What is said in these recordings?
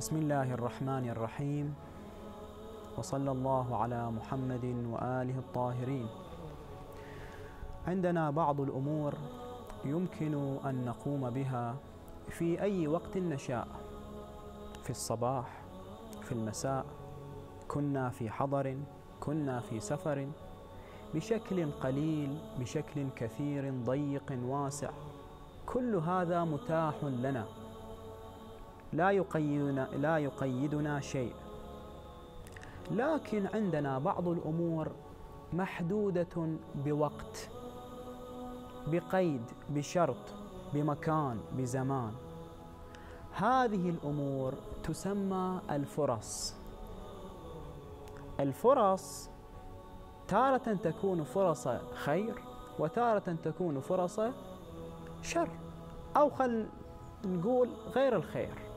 بسم الله الرحمن الرحيم. وصلى الله على محمد وآله الطاهرين. عندنا بعض الأمور يمكن أن نقوم بها في أي وقت نشاء. في الصباح في المساء كنا في حضر كنا في سفر بشكل قليل بشكل كثير ضيق واسع. كل هذا متاح لنا. لا يقيدنا لا يقيدنا شيء. لكن عندنا بعض الأمور محدودة بوقت بقيد بشرط بمكان بزمان. هذه الأمور تسمى الفرص. الفرص تارة تكون فرص خير وتارة تكون فرص شر أو خل نقول غير الخير.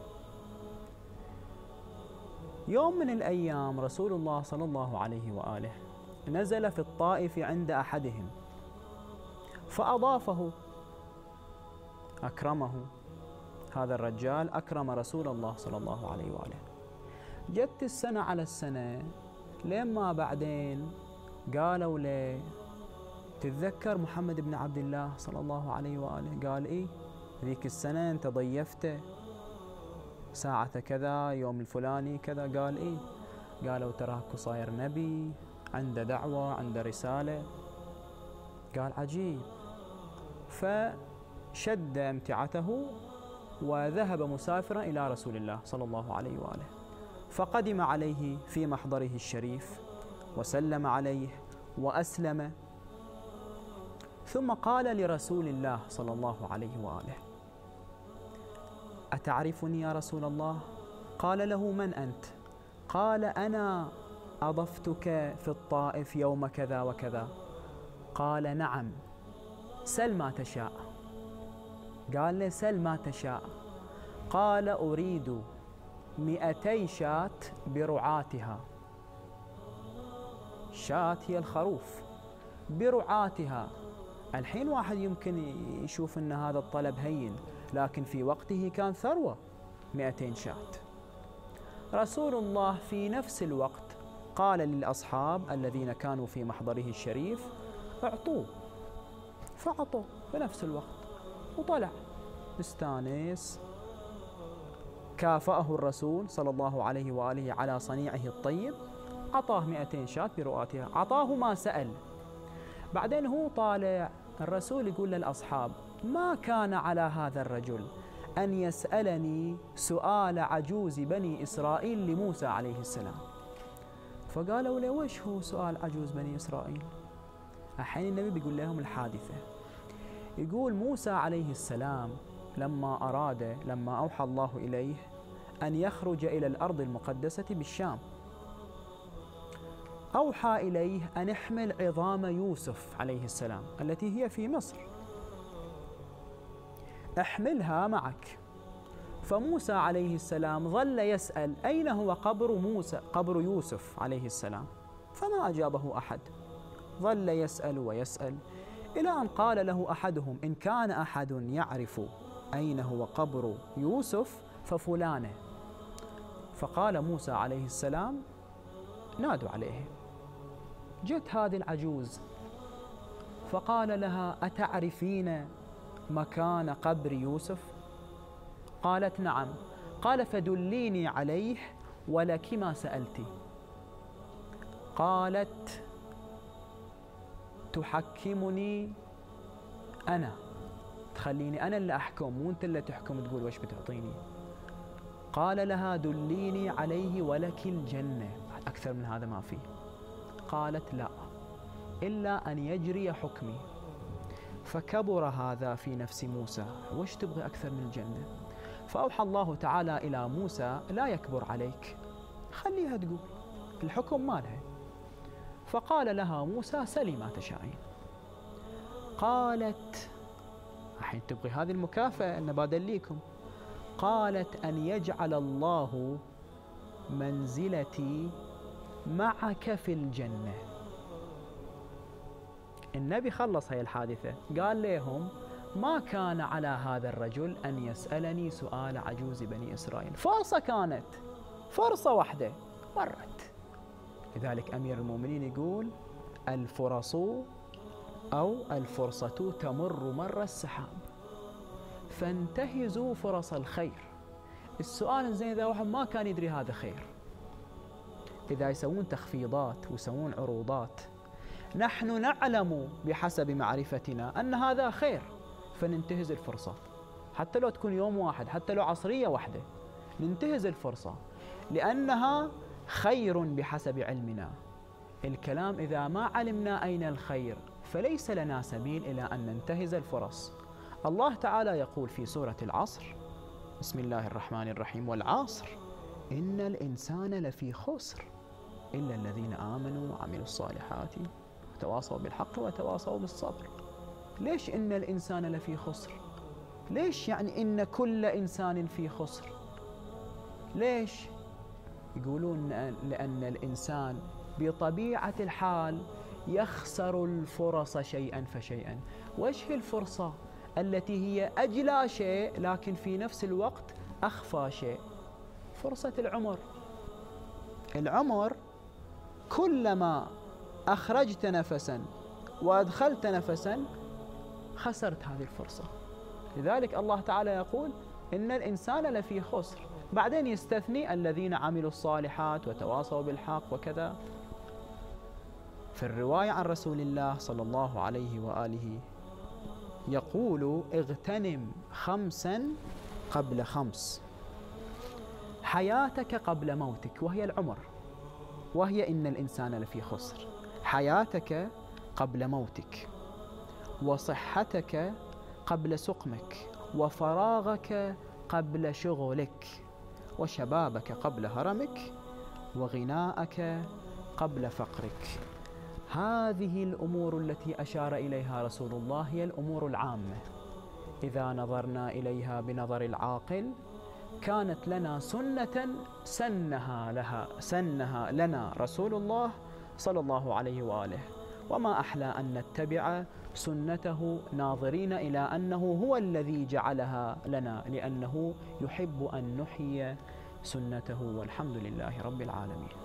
يوم من الأيام رسول الله صلى الله عليه وآله نزل في الطائف عند أحدهم فأضافه أكرمه. هذا الرجال أكرم رسول الله صلى الله عليه وآله. جت السنة على السنة لما بعدين قالوا له تتذكر محمد بن عبد الله صلى الله عليه وآله؟ قال إيه ذيك السنة أنت ضيفته. ساعة كذا يوم الفلاني كذا قال إيه؟ قالوا تراك صاير نبي عنده دعوة عنده رسالة. قال عجيب. فشد أمتعته وذهب مسافرا إلى رسول الله صلى الله عليه وآله. فقدم عليه في محضره الشريف وسلم عليه وأسلم. ثم قال لرسول الله صلى الله عليه وآله أتعرفني يا رسول الله؟ قال له من أنت؟ قال أنا أضفتك في الطائف يوم كذا وكذا. قال نعم سل ما تشاء. قال له سل ما تشاء. قال أريد مئتي شاة برعاتها. شاة هي الخروف برعاتها. الحين واحد يمكن يشوف أن هذا الطلب هين. لكن في وقته كان ثروة 200 شاة. رسول الله في نفس الوقت قال للأصحاب الذين كانوا في محضره الشريف أعطوه. فأعطوه في نفس الوقت وطلع. مستانس كافأه الرسول صلى الله عليه وآله على صنيعه الطيب أعطاه 200 شاة برؤاتها أعطاه ما سأل. بعدين هو طالع الرسول يقول للأصحاب ما كان على هذا الرجل أن يسألني سؤال عجوز بني إسرائيل لموسى عليه السلام؟ فقالوا له وش هو سؤال عجوز بني إسرائيل؟ الحين النبي بيقول لهم الحادثة. يقول موسى عليه السلام لما أراد لما أوحى الله إليه أن يخرج إلى الأرض المقدسة بالشام أوحى إليه أن احمل عظام يوسف عليه السلام التي هي في مصر. احملها معك. فموسى عليه السلام ظل يسأل أين هو قبر موسى قبر يوسف عليه السلام؟ فما أجابه أحد. ظل يسأل ويسأل إلى أن قال له أحدهم إن كان أحد يعرف أين هو قبر يوسف ففلانه. فقال موسى عليه السلام نادوا عليه. جت هذه العجوز. فقال لها أتعرفين مكان قبر يوسف؟ قالت نعم. قال فدليني عليه ولك ما سألت. قالت تحكمني أنا. تخليني أنا اللي أحكم مو أنت اللي تحكم تقول وش بتعطيني. قال لها دليني عليه ولك الجنة. أكثر من هذا ما في. قالت لا إلا أن يجري حكمي. فكبر هذا في نفس موسى وش تبغي أكثر من الجنة؟ فأوحى الله تعالى إلى موسى لا يكبر عليك. خليها تقول الحكم مالها. فقال لها موسى سلي ما تشاءين. قالت الحين تبغي هذه المكافأة؟ أن بدليكم قالت أن يجعل الله منزلتي معك في الجنة. النبي خلص هاي الحادثة. قال لهم ما كان على هذا الرجل أن يسألني سؤال عجوز بني إسرائيل. فرصة كانت. فرصة واحدة. مرت. لذلك أمير المؤمنين يقول الفرص أو الفرصة تمر مر السحاب. فانتهزوا فرص الخير. السؤال زين إذا واحد ما كان يدري هذا خير. إذا يسوون تخفيضات ويسوون عروضات. نحن نعلم بحسب معرفتنا أن هذا خير فننتهز الفرصة. حتى لو تكون يوم واحد حتى لو عصرية واحدة ننتهز الفرصة. لأنها خير بحسب علمنا. الكلام إذا ما علمنا أين الخير فليس لنا سبيل إلى أن ننتهز الفرص. الله تعالى يقول في سورة العصر بسم الله الرحمن الرحيم والعصر. إن الإنسان لفي خسر. إلا الذين آمنوا وعملوا الصالحات وتواصوا بالحق وتواصوا بالصبر. ليش إن الإنسان لفي خسر؟ ليش يعني إن كل إنسان في خسر؟ ليش؟ يقولون لأن الإنسان بطبيعة الحال يخسر الفرص شيئا فشيئا. وش هي الفرصة؟ التي هي أجلى شيء لكن في نفس الوقت أخفى شيء. فرصة العمر. العمر كلما أخرجت نفسا وأدخلت نفسا خسرت هذه الفرصة. لذلك الله تعالى يقول إن الإنسان لفي خسر. بعدين يستثني الذين عملوا الصالحات وتواصوا بالحق وكذا. في الرواية عن رسول الله صلى الله عليه وآله يقول اغتنم خمسا قبل خمس. حياتك قبل موتك وهي العمر. وهي إن الإنسان لفي خسر. حياتك قبل موتك وصحتك قبل سقمك وفراغك قبل شغلك وشبابك قبل هرمك وغناءك قبل فقرك. هذه الأمور التي أشار إليها رسول الله هي الأمور العامة. إذا نظرنا إليها بنظر العاقل كانت لنا سنة سنها لها سنها لنا رسول الله صلى الله عليه وآله. وما أحلى أن نتبع سنته ناظرين إلى أنه هو الذي جعلها لنا لأنه يحب أن نحيي سنته والحمد لله رب العالمين.